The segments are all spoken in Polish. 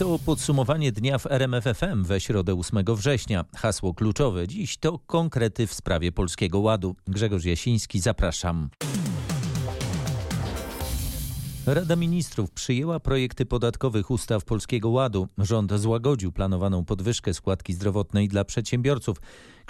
To podsumowanie dnia w RMFFM we środę 8 września. Hasło kluczowe dziś to konkrety w sprawie Polskiego Ładu. Grzegorz Jasiński, zapraszam. Rada Ministrów przyjęła projekty podatkowych ustaw Polskiego Ładu. Rząd złagodził planowaną podwyżkę składki zdrowotnej dla przedsiębiorców.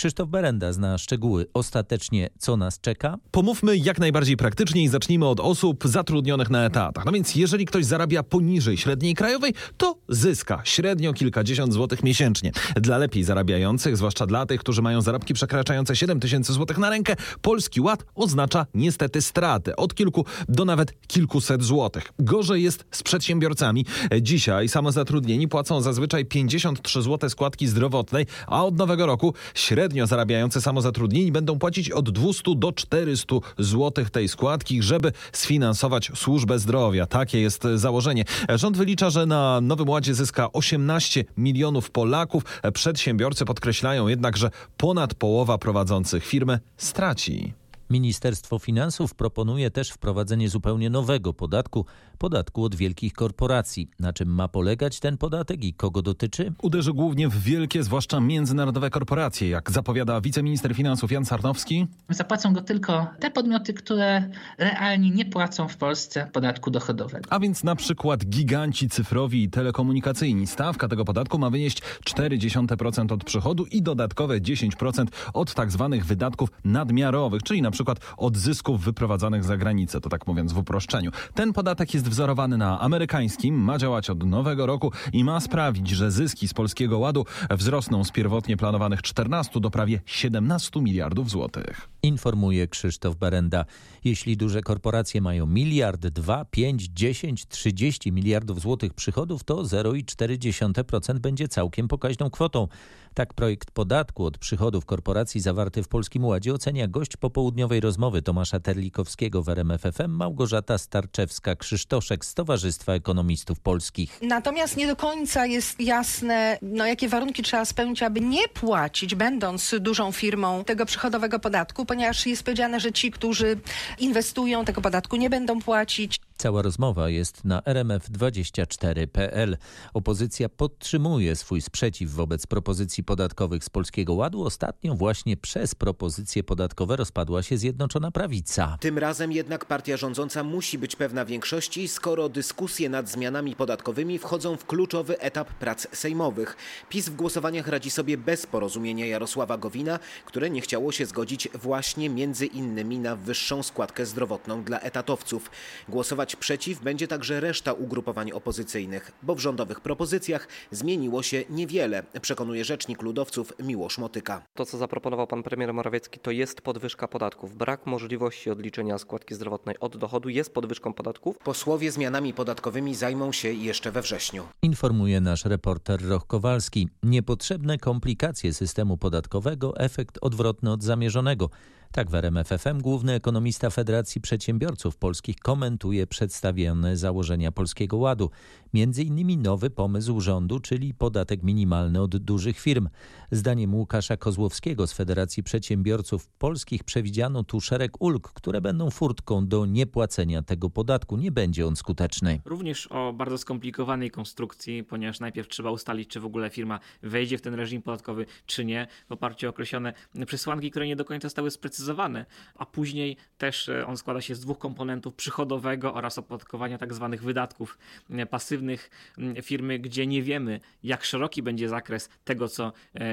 Krzysztof Berenda zna szczegóły. Ostatecznie co nas czeka? Pomówmy jak najbardziej praktycznie i zacznijmy od osób zatrudnionych na etatach. No więc jeżeli ktoś zarabia poniżej średniej krajowej, to zyska średnio kilkadziesiąt złotych miesięcznie. Dla lepiej zarabiających, zwłaszcza dla tych, którzy mają zarobki przekraczające 7 tysięcy złotych na rękę, Polski Ład oznacza niestety straty od kilku do nawet kilkuset złotych. Gorzej jest z przedsiębiorcami. Dzisiaj samozatrudnieni płacą zazwyczaj 53 zł składki zdrowotnej, a od nowego roku średnio średnio zarabiający samozatrudnieni będą płacić od 200 do 400 zł tej składki, żeby sfinansować służbę zdrowia. Takie jest założenie. Rząd wylicza, że na Nowym Ładzie zyska 18 milionów Polaków. Przedsiębiorcy podkreślają jednak, że ponad połowa prowadzących firmy straci. Ministerstwo Finansów proponuje też wprowadzenie zupełnie nowego podatku, podatku od wielkich korporacji. Na czym ma polegać ten podatek i kogo dotyczy? Uderzy głównie w wielkie, zwłaszcza międzynarodowe korporacje, jak zapowiada wiceminister finansów Jan Sarnowski. Zapłacą go tylko te podmioty, które realnie nie płacą w Polsce podatku dochodowego. A więc na przykład giganci cyfrowi i telekomunikacyjni. Stawka tego podatku ma wynieść 0,4% od przychodu i dodatkowe 10% od tak zwanych wydatków nadmiarowych, czyli na przykład od zysków wyprowadzanych za granicę, to tak mówiąc w uproszczeniu. Ten podatek jest wzorowany na amerykańskim, ma działać od nowego roku i ma sprawić, że zyski z Polskiego Ładu wzrosną z pierwotnie planowanych 14 do prawie 17 miliardów złotych. Informuje Krzysztof Berenda. Jeśli duże korporacje mają miliard, 2, 5, 10, 30 miliardów złotych przychodów, to 0,4% będzie całkiem pokaźną kwotą. Tak projekt podatku od przychodów korporacji zawarty w Polskim Ładzie ocenia gość popołudniowej rozmowy Tomasza Terlikowskiego w RMFFM Małgorzata Starczewska-Krzysztoszek z Towarzystwa Ekonomistów Polskich. Natomiast nie do końca jest jasne, no, jakie warunki trzeba spełnić, aby nie płacić, będąc dużą firmą, tego przychodowego podatku, ponieważ jest powiedziane, że ci, którzy inwestują, tego podatku nie będą płacić. Cała rozmowa jest na rmf24.pl. Opozycja podtrzymuje swój sprzeciw wobec propozycji podatkowych z Polskiego Ładu. Ostatnio właśnie przez propozycje podatkowe rozpadła się Zjednoczona Prawica. Tym razem jednak partia rządząca musi być pewna większości, skoro dyskusje nad zmianami podatkowymi wchodzą w kluczowy etap prac sejmowych. PiS w głosowaniach radzi sobie bez porozumienia Jarosława Gowina, które nie chciało się zgodzić właśnie między innymi na wyższą składkę zdrowotną dla etatowców. Głosować przeciw będzie także reszta ugrupowań opozycyjnych, bo w rządowych propozycjach zmieniło się niewiele, przekonuje rzecznik ludowców Miłosz Motyka. To, co zaproponował pan premier Morawiecki, to jest podwyżka podatków. Brak możliwości odliczenia składki zdrowotnej od dochodu jest podwyżką podatków. Posłowie zmianami podatkowymi zajmą się jeszcze we wrześniu. Informuje nasz reporter Roch Kowalski. Niepotrzebne komplikacje systemu podatkowego, efekt odwrotny od zamierzonego. Tak w RMFFM główny ekonomista Federacji Przedsiębiorców Polskich komentuje przedstawione założenia Polskiego Ładu. Między innymi nowy pomysł rządu, czyli podatek minimalny od dużych firm. Zdaniem Łukasza Kozłowskiego z Federacji Przedsiębiorców Polskich przewidziano tu szereg ulg, które będą furtką do niepłacenia tego podatku. Nie będzie on skuteczny. Również o bardzo skomplikowanej konstrukcji, ponieważ najpierw trzeba ustalić, czy w ogóle firma wejdzie w ten reżim podatkowy, czy nie, w oparciu o określone przesłanki, które nie do końca zostały sprecyzowane, a później też on składa się z dwóch komponentów przychodowego oraz opodatkowania tak zwanych wydatków pasywnych firmy, gdzie nie wiemy, jak szeroki będzie zakres tego, co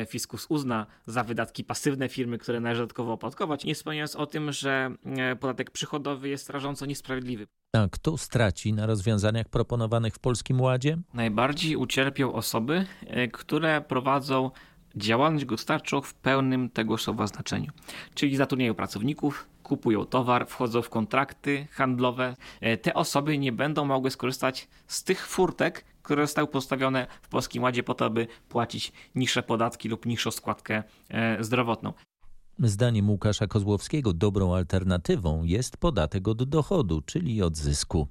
fiskus uzna za wydatki pasywne firmy, które należy dodatkowo opodatkować, nie wspominając o tym, że podatek przychodowy jest rażąco niesprawiedliwy. A kto straci na rozwiązaniach proponowanych w Polskim Ładzie? Najbardziej ucierpią osoby, które prowadzą działalność gospodarczą w pełnym tego słowa znaczeniu. Czyli zatrudniają pracowników, kupują towar, wchodzą w kontrakty handlowe. Te osoby nie będą mogły skorzystać z tych furtek, które zostały postawione w Polskim Ładzie po to, aby płacić niższe podatki lub niższą składkę zdrowotną. Zdaniem Łukasza Kozłowskiego dobrą alternatywą jest podatek od dochodu, czyli od zysku.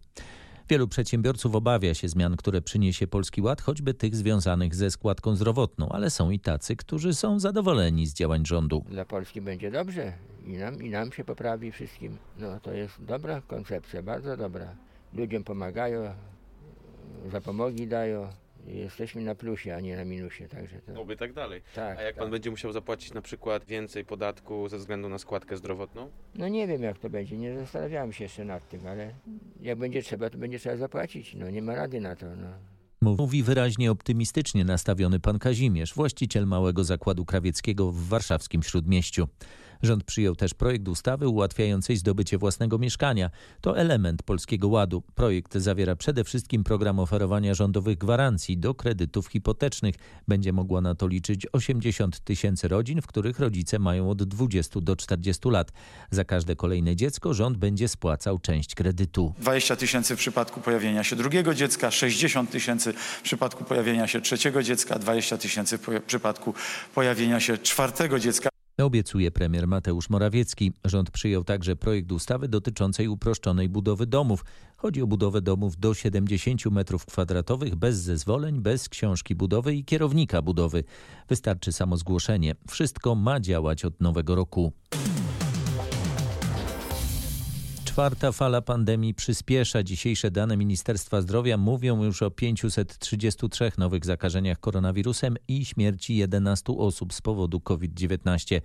Wielu przedsiębiorców obawia się zmian, które przyniesie Polski Ład, choćby tych związanych ze składką zdrowotną, ale są i tacy, którzy są zadowoleni z działań rządu. Dla Polski będzie dobrze i nam, i nam się poprawi wszystkim. No to jest dobra koncepcja, bardzo dobra. Ludziom pomagają, zapomogi dają jesteśmy na plusie, a nie na minusie, także to... Oby tak dalej. Tak, A jak tak. pan będzie musiał zapłacić na przykład więcej podatku ze względu na składkę zdrowotną? No nie wiem jak to będzie, nie zastanawiałem się jeszcze nad tym, ale jak będzie trzeba, to będzie trzeba zapłacić. No nie ma rady na to. No. Mówi wyraźnie optymistycznie nastawiony pan Kazimierz, właściciel małego zakładu krawieckiego w warszawskim Śródmieściu. Rząd przyjął też projekt ustawy ułatwiającej zdobycie własnego mieszkania. To element Polskiego Ładu. Projekt zawiera przede wszystkim program oferowania rządowych gwarancji do kredytów hipotecznych. Będzie mogła na to liczyć 80 tysięcy rodzin, w których rodzice mają od 20 do 40 lat. Za każde kolejne dziecko rząd będzie spłacał część kredytu. 20 tysięcy w przypadku pojawienia się drugiego dziecka, 60 tysięcy w przypadku pojawienia się trzeciego dziecka, 20 tysięcy w przypadku pojawienia się czwartego dziecka. Obiecuje premier Mateusz Morawiecki. Rząd przyjął także projekt ustawy dotyczącej uproszczonej budowy domów. Chodzi o budowę domów do 70 m2 bez zezwoleń, bez książki budowy i kierownika budowy. Wystarczy samo zgłoszenie. Wszystko ma działać od nowego roku. Czwarta fala pandemii przyspiesza. Dzisiejsze dane Ministerstwa Zdrowia mówią już o 533 nowych zakażeniach koronawirusem i śmierci 11 osób z powodu COVID-19.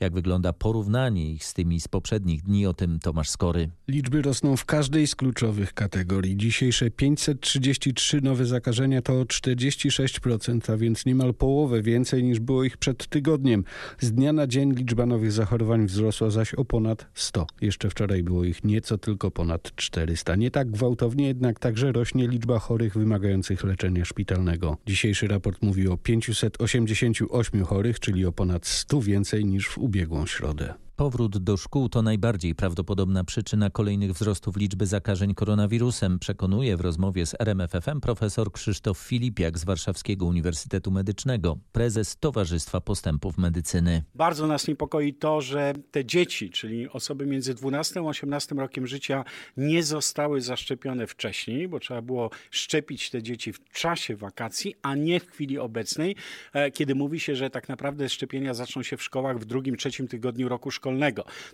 Jak wygląda porównanie ich z tymi z poprzednich dni, o tym Tomasz Skory. Liczby rosną w każdej z kluczowych kategorii. Dzisiejsze 533 nowe zakażenia to o 46%, a więc niemal połowę więcej niż było ich przed tygodniem. Z dnia na dzień liczba nowych zachorowań wzrosła zaś o ponad 100. Jeszcze wczoraj było ich nieco tylko ponad 400. Nie tak gwałtownie, jednak także rośnie liczba chorych wymagających leczenia szpitalnego. Dzisiejszy raport mówi o 588 chorych, czyli o ponad 100 więcej niż w ubiegłą środę. Powrót do szkół to najbardziej prawdopodobna przyczyna kolejnych wzrostów liczby zakażeń koronawirusem, przekonuje w rozmowie z RMFFM profesor Krzysztof Filipiak z Warszawskiego Uniwersytetu Medycznego, prezes Towarzystwa Postępów Medycyny. Bardzo nas niepokoi to, że te dzieci, czyli osoby między 12 a 18 rokiem życia, nie zostały zaszczepione wcześniej, bo trzeba było szczepić te dzieci w czasie wakacji, a nie w chwili obecnej, e, kiedy mówi się, że tak naprawdę szczepienia zaczną się w szkołach w drugim, trzecim tygodniu roku szkolnego.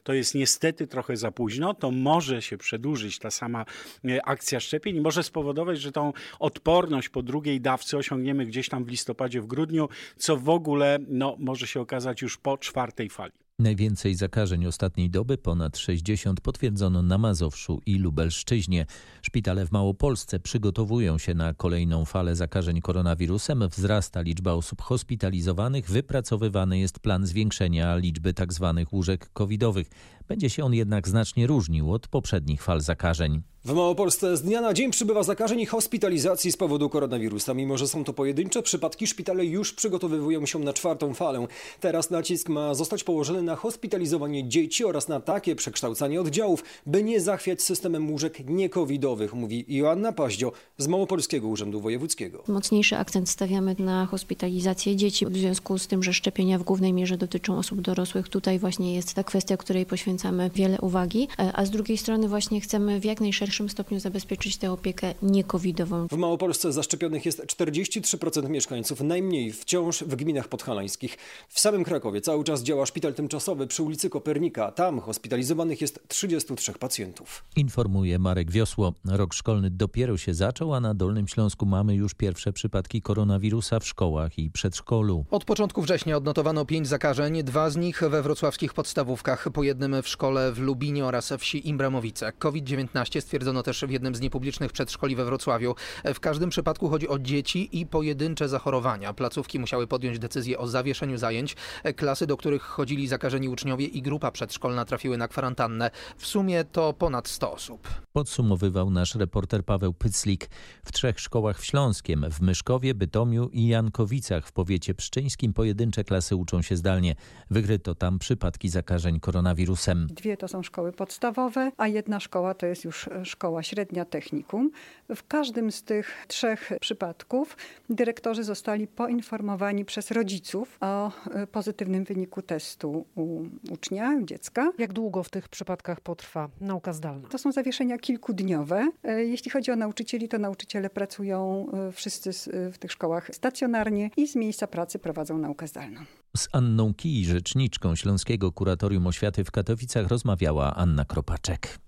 To jest niestety trochę za późno, to może się przedłużyć ta sama e, akcja szczepień i może spowodować, że tą odporność po drugiej dawce osiągniemy gdzieś tam w listopadzie, w grudniu, co w ogóle no, może się okazać już po czwartej fali. Najwięcej zakażeń ostatniej doby, ponad 60, potwierdzono na Mazowszu i Lubelszczyźnie. Szpitale w Małopolsce przygotowują się na kolejną falę zakażeń koronawirusem. Wzrasta liczba osób hospitalizowanych, wypracowywany jest plan zwiększenia liczby tzw. łóżek covidowych. Będzie się on jednak znacznie różnił od poprzednich fal zakażeń. W Małopolsce z dnia na dzień przybywa zakażeń i hospitalizacji z powodu koronawirusa. Mimo, że są to pojedyncze przypadki, szpitale już przygotowywują się na czwartą falę. Teraz nacisk ma zostać położony na hospitalizowanie dzieci oraz na takie przekształcanie oddziałów, by nie zachwiać systemem łóżek niekowidowych, mówi Joanna Paździo z Małopolskiego Urzędu Wojewódzkiego. Mocniejszy akcent stawiamy na hospitalizację dzieci w związku z tym, że szczepienia w głównej mierze dotyczą osób dorosłych. Tutaj właśnie jest ta kwestia, której poświęcamy wiele uwagi, a z drugiej strony właśnie chcemy w jak najszerszym stopniu zabezpieczyć tę opiekę niekowidową. W Małopolsce zaszczepionych jest 43% mieszkańców, najmniej wciąż w gminach podhalańskich. W samym Krakowie cały czas działa szpital tymczasowy przy ulicy Kopernika. Tam hospitalizowanych jest 33 pacjentów. Informuje Marek Wiosło. Rok szkolny dopiero się zaczął, a na Dolnym Śląsku mamy już pierwsze przypadki koronawirusa w szkołach i przedszkolu. Od początku września odnotowano pięć zakażeń, dwa z nich we wrocławskich podstawówkach, po jednym w szkole w Lubinie oraz wsi Imbramowice. COVID-19 stwierdzono też w jednym z niepublicznych przedszkoli we Wrocławiu. W każdym przypadku chodzi o dzieci i pojedyncze zachorowania. Placówki musiały podjąć decyzję o zawieszeniu zajęć. Klasy, do których chodzili zakażeni uczniowie i grupa przedszkolna trafiły na kwarantannę. W sumie to ponad 100 osób. Podsumowywał nasz reporter Paweł Pyclik. W trzech szkołach w Śląskiem, w Myszkowie, Bytomiu i Jankowicach w powiecie pszczyńskim pojedyncze klasy uczą się zdalnie. Wykryto tam przypadki zakażeń koronawirusem. Dwie to są szkoły podstawowe, a jedna szkoła to jest już szkoła średnia technikum. W każdym z tych trzech przypadków dyrektorzy zostali poinformowani przez rodziców o pozytywnym wyniku testu u ucznia, u dziecka. Jak długo w tych przypadkach potrwa nauka zdalna? To są zawieszenia kilkudniowe. Jeśli chodzi o nauczycieli, to nauczyciele pracują wszyscy w tych szkołach stacjonarnie i z miejsca pracy prowadzą naukę zdalną. Z Anną Kij, rzeczniczką Śląskiego Kuratorium Oświaty w Katowicach rozmawiała Anna Kropaczek.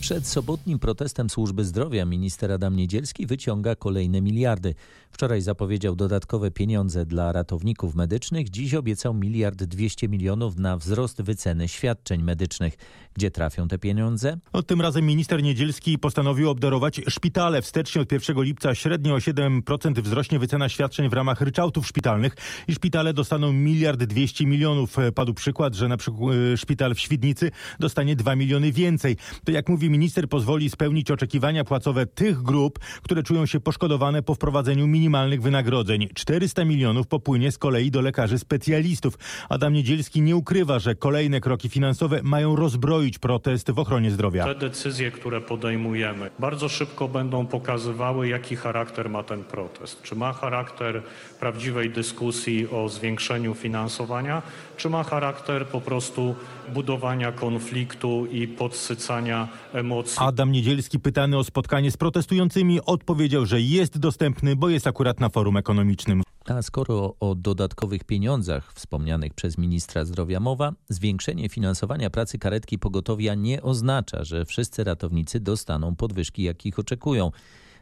Przed sobotnim protestem służby zdrowia minister Adam Niedzielski wyciąga kolejne miliardy. Wczoraj zapowiedział dodatkowe pieniądze dla ratowników medycznych, dziś obiecał miliard dwieście milionów na wzrost wyceny świadczeń medycznych. Gdzie trafią te pieniądze? Od tym razem minister Niedzielski postanowił obdarować szpitale. Wstecznie od 1 lipca średnio o 7% wzrośnie wycena świadczeń w ramach ryczałtów szpitalnych i szpitale dostaną miliard dwieście milionów. Padł przykład, że na przykład e, szpital w Świdnicy dostanie 2 miliony więcej. To jak mówi minister pozwoli spełnić oczekiwania płacowe tych grup, które czują się poszkodowane po wprowadzeniu minimalnych wynagrodzeń. 400 milionów popłynie z kolei do lekarzy specjalistów. Adam Niedzielski nie ukrywa, że kolejne kroki finansowe mają rozbroić protest w ochronie zdrowia. Te decyzje, które podejmujemy, bardzo szybko będą pokazywały, jaki charakter ma ten protest. Czy ma charakter prawdziwej dyskusji o zwiększeniu finansowania, czy ma charakter po prostu budowania konfliktu i podsycania emocji. Adam Niedzielski pytany o spotkanie z protestującymi odpowiedział, że jest dostępny, bo jest akurat na forum ekonomicznym. A skoro o dodatkowych pieniądzach wspomnianych przez ministra zdrowia mowa, zwiększenie finansowania pracy karetki pogotowia nie oznacza, że wszyscy ratownicy dostaną podwyżki, jakich oczekują.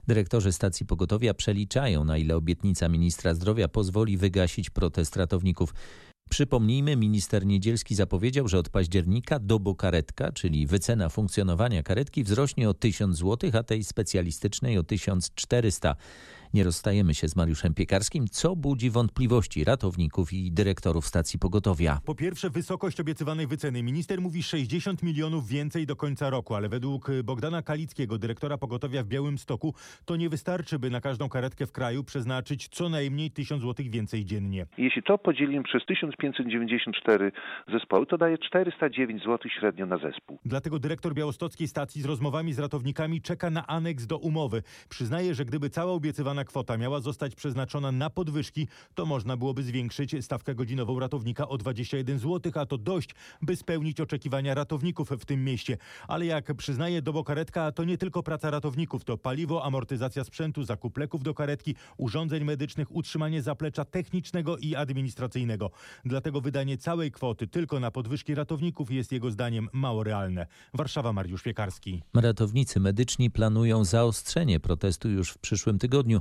Dyrektorzy stacji pogotowia przeliczają, na ile obietnica ministra zdrowia pozwoli wygasić protest ratowników. Przypomnijmy, minister Niedzielski zapowiedział, że od października dobokaretka, czyli wycena funkcjonowania karetki wzrośnie o 1000 zł, a tej specjalistycznej o 1400 nie rozstajemy się z Mariuszem Piekarskim, co budzi wątpliwości ratowników i dyrektorów stacji pogotowia. Po pierwsze, wysokość obiecywanej wyceny. Minister mówi 60 milionów więcej do końca roku, ale według Bogdana Kalickiego, dyrektora pogotowia w Białymstoku, to nie wystarczy, by na każdą karetkę w kraju przeznaczyć co najmniej 1000 zł więcej dziennie. Jeśli to podzielimy przez 1594 zespoły, to daje 409 zł średnio na zespół. Dlatego dyrektor białostockiej stacji z rozmowami z ratownikami czeka na aneks do umowy. Przyznaje, że gdyby cała obiecywana kwota miała zostać przeznaczona na podwyżki, to można byłoby zwiększyć stawkę godzinową ratownika o 21 zł, a to dość, by spełnić oczekiwania ratowników w tym mieście. Ale jak przyznaje Dobokaretka, to nie tylko praca ratowników, to paliwo, amortyzacja sprzętu, zakup leków do karetki, urządzeń medycznych, utrzymanie zaplecza technicznego i administracyjnego. Dlatego wydanie całej kwoty tylko na podwyżki ratowników jest jego zdaniem mało realne. Warszawa, Mariusz Piekarski. Ratownicy medyczni planują zaostrzenie protestu już w przyszłym tygodniu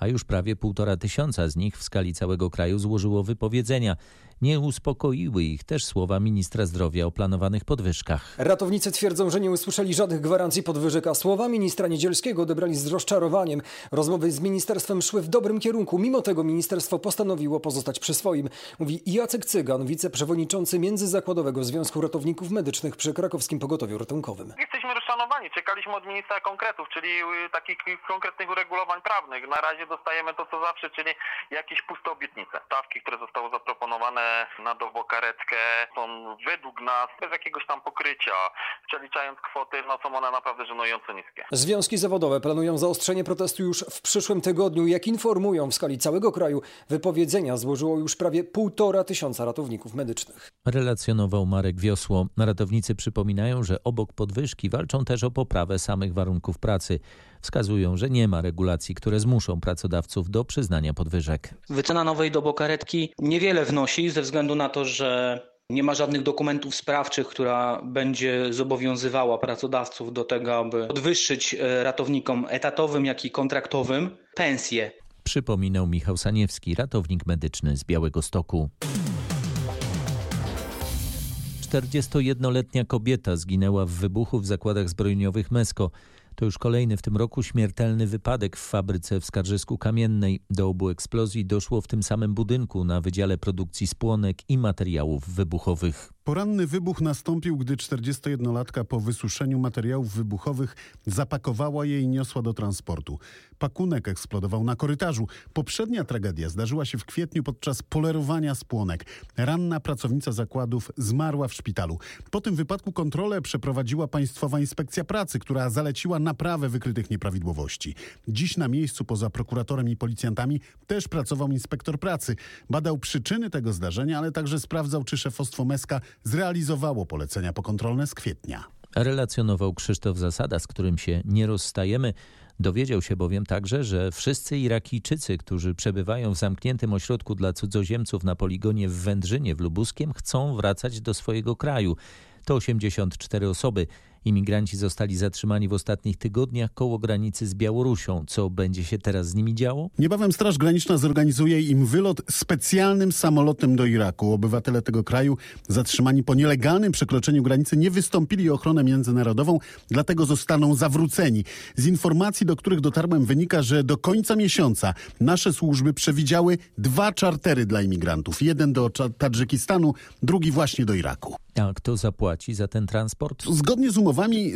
a już prawie półtora tysiąca z nich w skali całego kraju złożyło wypowiedzenia. Nie uspokoiły ich też słowa ministra zdrowia o planowanych podwyżkach. Ratownicy twierdzą, że nie usłyszeli żadnych gwarancji podwyżek, a słowa ministra Niedzielskiego odebrali z rozczarowaniem. Rozmowy z ministerstwem szły w dobrym kierunku. Mimo tego ministerstwo postanowiło pozostać przy swoim. Mówi Jacek Cygan, wiceprzewodniczący Międzyzakładowego Związku Ratowników Medycznych przy krakowskim pogotowiu ratunkowym. Jesteśmy rozczarowani. Czekaliśmy od ministra konkretów, czyli y, takich konkretnych uregulowań prawnych. Na razie dostajemy to, co zawsze, czyli jakieś puste obietnice. Stawki, które zostały zaproponowane na dobokaretkę są według nas bez jakiegoś tam pokrycia, przeliczając kwoty, no są one naprawdę żenująco niskie. Związki zawodowe planują zaostrzenie protestu już w przyszłym tygodniu. Jak informują w skali całego kraju, wypowiedzenia złożyło już prawie półtora tysiąca ratowników medycznych. Relacjonował Marek Wiosło. Ratownicy przypominają, że obok podwyżki walczą też o poprawę samych warunków pracy wskazują, że nie ma regulacji, które zmuszą pracodawców do przyznania podwyżek. Wycena nowej dobokaretki niewiele wnosi ze względu na to, że nie ma żadnych dokumentów sprawczych, która będzie zobowiązywała pracodawców do tego, aby podwyższyć e, ratownikom etatowym, jak i kontraktowym pensje. Przypominał Michał Saniewski, ratownik medyczny z Białego Stoku. 41-letnia kobieta zginęła w wybuchu w zakładach zbrojeniowych Mesko. To już kolejny w tym roku śmiertelny wypadek w fabryce w Skarżysku Kamiennej. Do obu eksplozji doszło w tym samym budynku na Wydziale Produkcji Spłonek i Materiałów Wybuchowych. Poranny wybuch nastąpił, gdy 41-latka po wysuszeniu materiałów wybuchowych zapakowała je i niosła do transportu. Pakunek eksplodował na korytarzu. Poprzednia tragedia zdarzyła się w kwietniu podczas polerowania spłonek. Ranna pracownica zakładów zmarła w szpitalu. Po tym wypadku kontrolę przeprowadziła Państwowa Inspekcja Pracy, która zaleciła naprawę wykrytych nieprawidłowości. Dziś na miejscu poza prokuratorem i policjantami też pracował inspektor pracy. Badał przyczyny tego zdarzenia, ale także sprawdzał, czy szefostwo Meska zrealizowało polecenia pokontrolne z kwietnia. Relacjonował Krzysztof Zasada, z którym się nie rozstajemy. Dowiedział się bowiem także, że wszyscy Irakijczycy, którzy przebywają w zamkniętym ośrodku dla cudzoziemców na poligonie w Wędrzynie w Lubuskiem, chcą wracać do swojego kraju. To 84 osoby. Imigranci zostali zatrzymani w ostatnich tygodniach koło granicy z Białorusią. Co będzie się teraz z nimi działo? Niebawem Straż Graniczna zorganizuje im wylot specjalnym samolotem do Iraku. Obywatele tego kraju zatrzymani po nielegalnym przekroczeniu granicy nie wystąpili o ochronę międzynarodową, dlatego zostaną zawróceni. Z informacji, do których dotarłem, wynika, że do końca miesiąca nasze służby przewidziały dwa czartery dla imigrantów. Jeden do Tadżykistanu, drugi właśnie do Iraku. A kto zapłaci za ten transport? Zgodnie z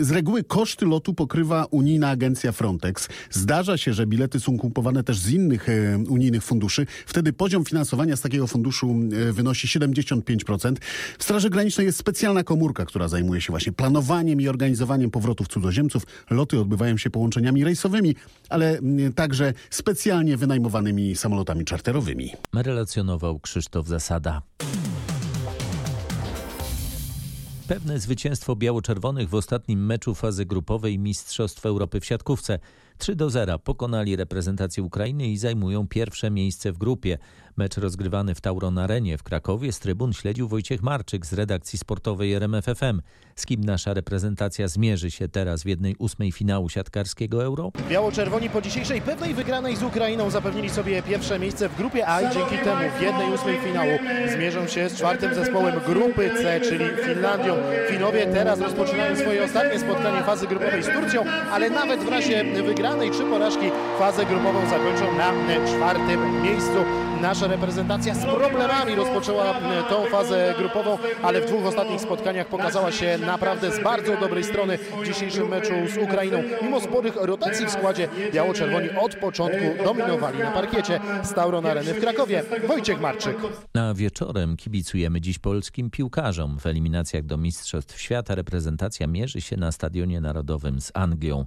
z reguły koszty lotu pokrywa unijna agencja Frontex. Zdarza się, że bilety są kupowane też z innych e, unijnych funduszy. Wtedy poziom finansowania z takiego funduszu e, wynosi 75%. W Straży Granicznej jest specjalna komórka, która zajmuje się właśnie planowaniem i organizowaniem powrotów cudzoziemców. Loty odbywają się połączeniami rejsowymi, ale m, także specjalnie wynajmowanymi samolotami czarterowymi. Relacjonował Krzysztof Zasada. Pewne zwycięstwo biało-czerwonych w ostatnim meczu fazy grupowej Mistrzostw Europy w siatkówce. 3 do 0 pokonali reprezentację Ukrainy i zajmują pierwsze miejsce w grupie. Mecz rozgrywany w Tauron Arenie w Krakowie z trybun śledził Wojciech Marczyk z redakcji sportowej RMFFM. Z kim nasza reprezentacja zmierzy się teraz w jednej ósmej finału siatkarskiego Euro? Biało-czerwoni po dzisiejszej pewnej wygranej z Ukrainą zapewnili sobie pierwsze miejsce w grupie A i dzięki temu w jednej ósmej finału zmierzą się z czwartym zespołem grupy C, czyli Finlandią. Finowie teraz rozpoczynają swoje ostatnie spotkanie fazy grupowej z Turcją, ale nawet w razie wygranej czy porażki fazę grupową zakończą na czwartym miejscu. Nasza reprezentacja z problemami rozpoczęła tą fazę grupową, ale w dwóch ostatnich spotkaniach pokazała się naprawdę z bardzo dobrej strony w dzisiejszym meczu z Ukrainą. Mimo sporych rotacji w składzie, biało-czerwoni od początku dominowali na parkiecie z Tauron Areny w Krakowie. Wojciech Marczyk. A wieczorem kibicujemy dziś polskim piłkarzom. W eliminacjach do Mistrzostw Świata reprezentacja mierzy się na Stadionie Narodowym z Anglią.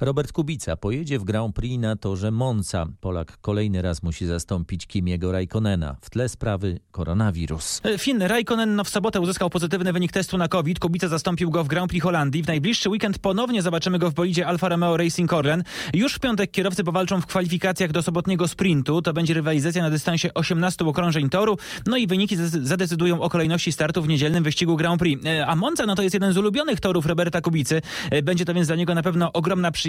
Robert Kubica pojedzie w Grand Prix na torze Monza. Polak kolejny raz musi zastąpić Kimiego Raikkonena. W tle sprawy koronawirus. Finn Raikkonen w sobotę uzyskał pozytywny wynik testu na COVID. Kubica zastąpił go w Grand Prix Holandii. W najbliższy weekend ponownie zobaczymy go w bolidzie Alfa Romeo Racing Orlen. Już w piątek kierowcy powalczą w kwalifikacjach do sobotniego sprintu. To będzie rywalizacja na dystansie 18 okrążeń toru. No i wyniki zadecydują o kolejności startu w niedzielnym wyścigu Grand Prix. A Monza no to jest jeden z ulubionych torów Roberta Kubicy. Będzie to więc dla niego na pewno ogromna przyjemność,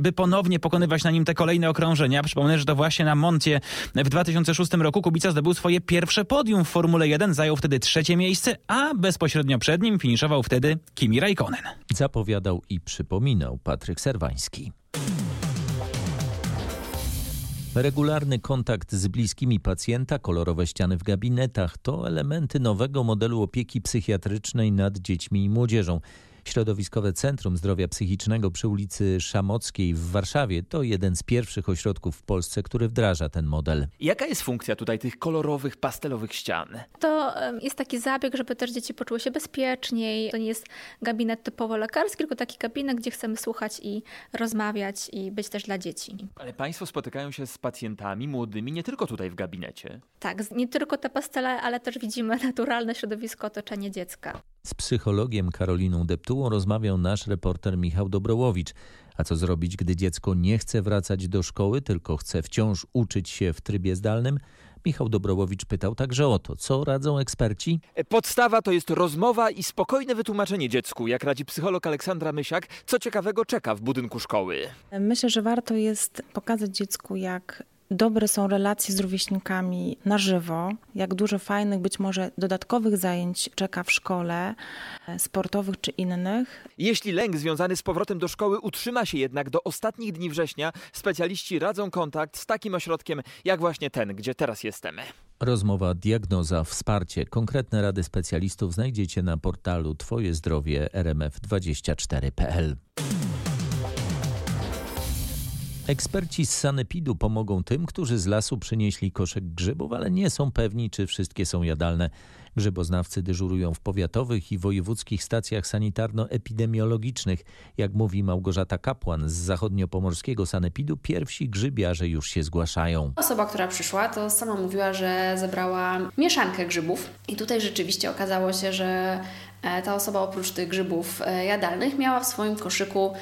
by ponownie pokonywać na nim te kolejne okrążenia. Przypomnę, że to właśnie na Moncie w 2006 roku Kubica zdobył swoje pierwsze podium w Formule 1, zajął wtedy trzecie miejsce, a bezpośrednio przed nim finiszował wtedy Kimi Raikkonen. Zapowiadał i przypominał Patryk Serwański. Regularny kontakt z bliskimi pacjenta, kolorowe ściany w gabinetach to elementy nowego modelu opieki psychiatrycznej nad dziećmi i młodzieżą. Środowiskowe Centrum Zdrowia Psychicznego przy ulicy Szamockiej w Warszawie to jeden z pierwszych ośrodków w Polsce, który wdraża ten model. Jaka jest funkcja tutaj tych kolorowych, pastelowych ścian? To jest taki zabieg, żeby też dzieci poczuły się bezpieczniej. To nie jest gabinet typowo lekarski, tylko taki gabinet, gdzie chcemy słuchać i rozmawiać i być też dla dzieci. Ale Państwo spotykają się z pacjentami młodymi nie tylko tutaj w gabinecie. Tak, nie tylko te pastele, ale też widzimy naturalne środowisko, otoczenie dziecka. Z psychologiem Karoliną Deptułą rozmawiał nasz reporter Michał Dobrołowicz. A co zrobić, gdy dziecko nie chce wracać do szkoły, tylko chce wciąż uczyć się w trybie zdalnym? Michał Dobrołowicz pytał także o to, co radzą eksperci. Podstawa to jest rozmowa i spokojne wytłumaczenie dziecku, jak radzi psycholog Aleksandra Mysiak, co ciekawego czeka w budynku szkoły. Myślę, że warto jest pokazać dziecku, jak dobre są relacje z rówieśnikami na żywo, jak dużo fajnych być może dodatkowych zajęć czeka w szkole, sportowych czy innych. Jeśli lęk związany z powrotem do szkoły utrzyma się jednak do ostatnich dni września, specjaliści radzą kontakt z takim ośrodkiem jak właśnie ten, gdzie teraz jesteśmy. Rozmowa, diagnoza, wsparcie. Konkretne rady specjalistów znajdziecie na portalu Twoje zdrowie rmf24.pl. Eksperci z Sanepidu pomogą tym, którzy z lasu przynieśli koszek grzybów, ale nie są pewni, czy wszystkie są jadalne. Grzyboznawcy dyżurują w powiatowych i wojewódzkich stacjach sanitarno-epidemiologicznych. Jak mówi Małgorzata Kapłan z zachodniopomorskiego Sanepidu, pierwsi grzybiarze już się zgłaszają. Osoba, która przyszła, to sama mówiła, że zebrała mieszankę grzybów. I tutaj rzeczywiście okazało się, że ta osoba oprócz tych grzybów jadalnych miała w swoim koszyku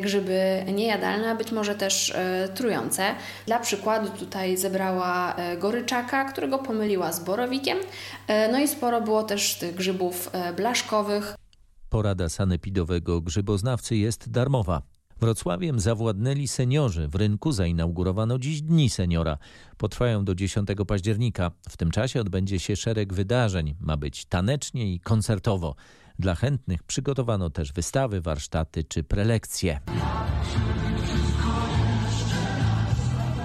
grzyby niejadalne, a być może też trujące. Dla przykładu tutaj zebrała goryczaka, którego pomyliła z borowikiem. No i sporo było też tych grzybów blaszkowych. Porada sanepidowego grzyboznawcy jest darmowa. Wrocławiem zawładnęli seniorzy. W rynku zainaugurowano dziś Dni Seniora. Potrwają do 10 października. W tym czasie odbędzie się szereg wydarzeń. Ma być tanecznie i koncertowo. Dla chętnych przygotowano też wystawy, warsztaty czy prelekcje.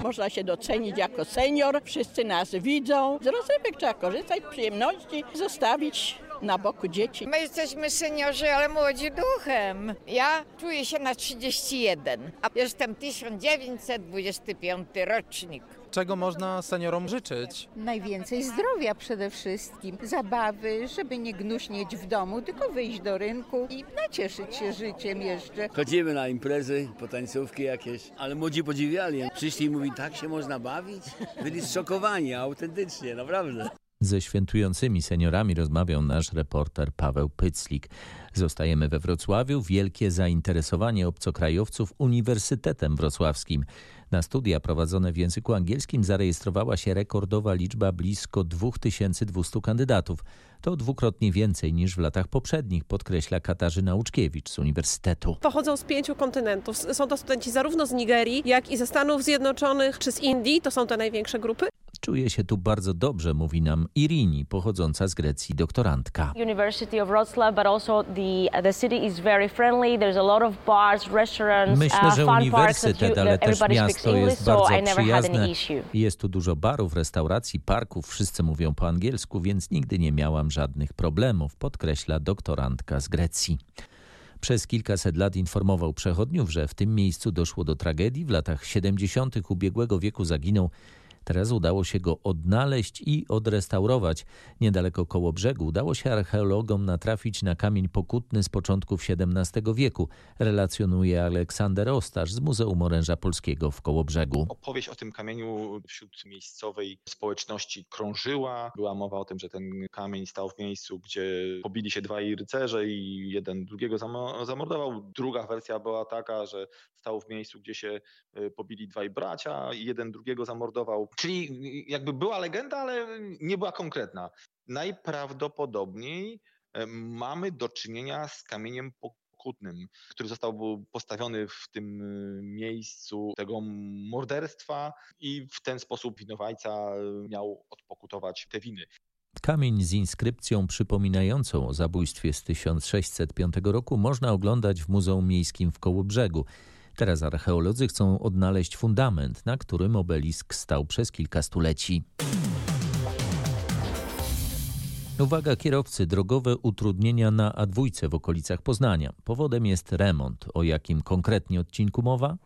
Można się docenić jako senior, wszyscy nas widzą. Z rozrywek trzeba korzystać, przyjemności zostawić na boku dzieci. My jesteśmy seniorzy, ale młodzi duchem. Ja czuję się na 31, a jestem 1925 rocznik. Czego można seniorom życzyć? Najwięcej zdrowia przede wszystkim, zabawy, żeby nie gnuśnieć w domu, tylko wyjść do rynku i nacieszyć się życiem jeszcze. Chodzimy na imprezy, potańcówki jakieś, ale młodzi podziwiali. Przyszli i mówi, tak się można bawić? Byli zszokowani, autentycznie, naprawdę. Ze świętującymi seniorami rozmawiał nasz reporter Paweł Pyclik. Zostajemy we Wrocławiu. Wielkie zainteresowanie obcokrajowców Uniwersytetem Wrocławskim. Na studia prowadzone w języku angielskim zarejestrowała się rekordowa liczba blisko 2200 kandydatów. To dwukrotnie więcej niż w latach poprzednich, podkreśla Katarzyna Łuczkiewicz z Uniwersytetu. Pochodzą z pięciu kontynentów. Są to studenci zarówno z Nigerii, jak i ze Stanów Zjednoczonych czy z Indii. To są te największe grupy. Czuje się tu bardzo dobrze, mówi nam Irini, pochodząca z Grecji doktorantka. University of Wrocław, but also the the city is very friendly. There's a lot of bars, restaurants, Myślę, że uniwersytet, ale też miasto jest bardzo przyjazne. Jest tu dużo barów, restauracji, parków, wszyscy mówią po angielsku, więc nigdy nie miałam żadnych problemów, podkreśla doktorantka z Grecji. Przez kilkaset lat informował przechodniów, że w tym miejscu doszło do tragedii. W latach 70. ubiegłego wieku zaginął Teraz udało się go odnaleźć i odrestaurować. Niedaleko koło brzegu udało się archeologom natrafić na kamień pokutny z początków XVII wieku, relacjonuje Aleksander Ostasz z Muzeum Oręża Polskiego w Kołobrzegu. Opowieść o tym kamieniu wśród miejscowej społeczności krążyła. Była mowa o tym, że ten kamień stał w miejscu, gdzie pobili się dwaj rycerze i jeden drugiego zamordował. Druga wersja była taka, że stał w miejscu, gdzie się y, pobili dwaj bracia i jeden drugiego zamordował. Czyli jakby była legenda, ale nie była konkretna. Najprawdopodobniej e, mamy do czynienia z kamieniem pokutnym, który został postawiony w tym e, miejscu tego morderstwa i w ten sposób winowajca miał odpokutować te winy. Kamień z inskrypcją przypominającą o zabójstwie z 1605 roku można oglądać w Muzeum Miejskim w Kołobrzegu. Teraz archeolodzy chcą odnaleźć fundament, na którym obelisk stał przez kilka stuleci. Uwaga kierowcy, drogowe utrudnienia na A2 w okolicach Poznania. Powodem jest remont. O jakim konkretnie odcinku mowa?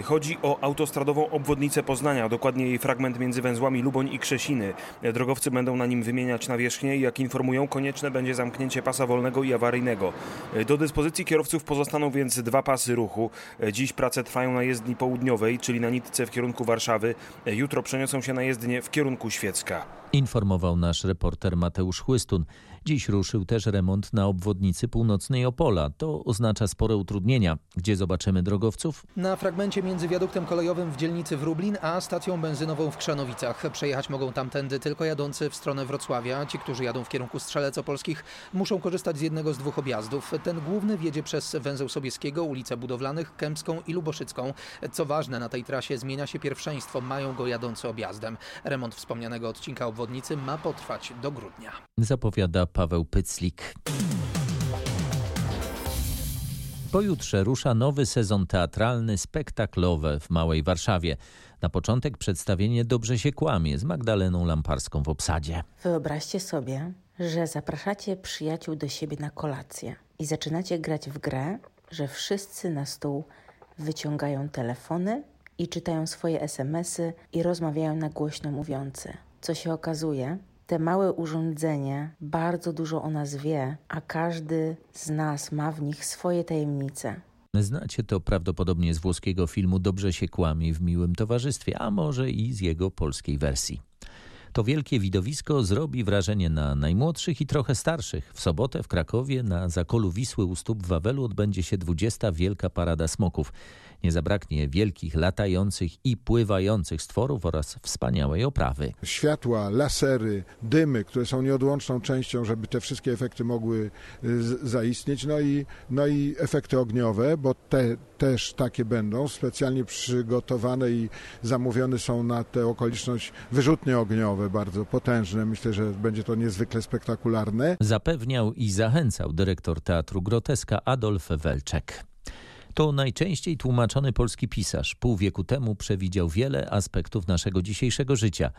Chodzi o autostradową obwodnicę Poznania, dokładnie jej fragment między węzłami Luboń i Krzesiny. Drogowcy będą na nim wymieniać nawierzchnię i jak informują, konieczne będzie zamknięcie pasa wolnego i awaryjnego. Do dyspozycji kierowców pozostaną więc dwa pasy ruchu. Dziś prace trwają na jezdni południowej, czyli na nitce w kierunku Warszawy. Jutro przeniosą się na jezdnię w kierunku Świecka. Informował nasz reporter Mateusz Chłystun. Dziś ruszył też remont na obwodnicy północnej Opola. To oznacza spore utrudnienia. Gdzie zobaczymy drogowców? Na fragmencie między wiaduktem kolejowym w dzielnicy Wrublin a stacją benzynową w Krzanowicach. Przejechać mogą tamtędy tylko jadący w stronę Wrocławia. Ci, którzy jadą w kierunku Strzelec Opolskich muszą korzystać z jednego z dwóch objazdów. Ten główny wiedzie przez węzeł Sobieskiego, ulicę Budowlanych, Kępską i Luboszycką. Co ważne, na tej trasie zmienia się pierwszeństwo. Mają go jadący objazdem. Remont wspomnianego odcinka obwodnicy ma potrwać do grudnia. Zapowiada Paweł Pyclik. Pojutrze rusza nowy sezon teatralny spektaklowe w Małej Warszawie. Na początek przedstawienie Dobrze się kłamie z Magdaleną Lamparską w obsadzie. Wyobraźcie sobie, że zapraszacie przyjaciół do siebie na kolację i zaczynacie grać w grę, że wszyscy na stół wyciągają telefony i czytają swoje SMSy i rozmawiają na głośno mówiący. Co się okazuje, te małe urządzenie bardzo dużo o nas wie, a każdy z nas ma w nich swoje tajemnice. Znacie to prawdopodobnie z włoskiego filmu Dobrze się kłamie w miłym towarzystwie, a może i z jego polskiej wersji. To wielkie widowisko zrobi wrażenie na najmłodszych i trochę starszych. W sobotę w Krakowie na zakolu Wisły u stóp Wawelu odbędzie się 20. Wielka Parada Smoków. Nie zabraknie wielkich, latających i pływających stworów oraz wspaniałej oprawy. Światła, lasery, dymy, które są nieodłączną częścią, żeby te wszystkie efekty mogły y, zaistnieć. No i, no i efekty ogniowe, bo te też takie będą, specjalnie przygotowane i zamówione są na tę okoliczność wyrzutnie ogniowe, bardzo potężne. Myślę, że będzie to niezwykle spektakularne. Zapewniał i zachęcał dyrektor Teatru Groteska Adolf Welczek. To najczęściej tłumaczony polski pisarz. Pół wieku temu przewidział wiele aspektów naszego dzisiejszego życia.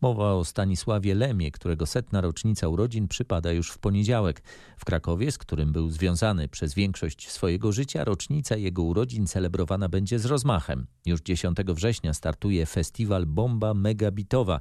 Mowa o Stanisławie Lemie, którego setna rocznica urodzin przypada już w poniedziałek. W Krakowie, z którym był związany przez większość swojego życia, rocznica jego urodzin celebrowana będzie z rozmachem. Już 10 września startuje festiwal Bomba Megabitowa.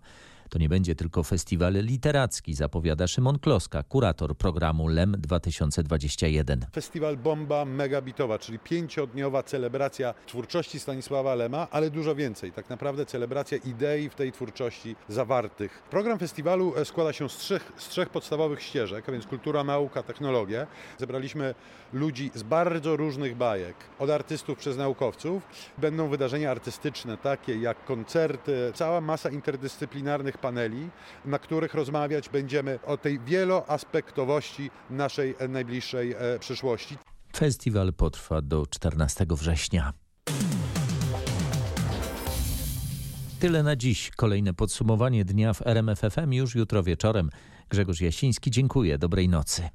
To nie będzie tylko festiwal literacki, zapowiada Szymon Kloska, kurator programu LEM 2021. Festiwal Bomba Megabitowa, czyli pięciodniowa celebracja twórczości Stanisława Lema, ale dużo więcej. Tak naprawdę celebracja idei w tej twórczości zawartych. Program festiwalu e, składa się z trzech, z trzech podstawowych ścieżek, a więc kultura, nauka, technologia. Zebraliśmy ludzi z bardzo różnych bajek, od artystów przez naukowców. Będą wydarzenia artystyczne takie jak koncerty, cała masa interdyscyplinarnych paneli, na których rozmawiać będziemy o tej wieloaspektowości naszej najbliższej e, przyszłości. Festiwal potrwa do 14 września. Tyle na dziś. Kolejne podsumowanie dnia w RMFFM już jutro wieczorem. Grzegorz Jasiński, dziękuję. Dobrej nocy.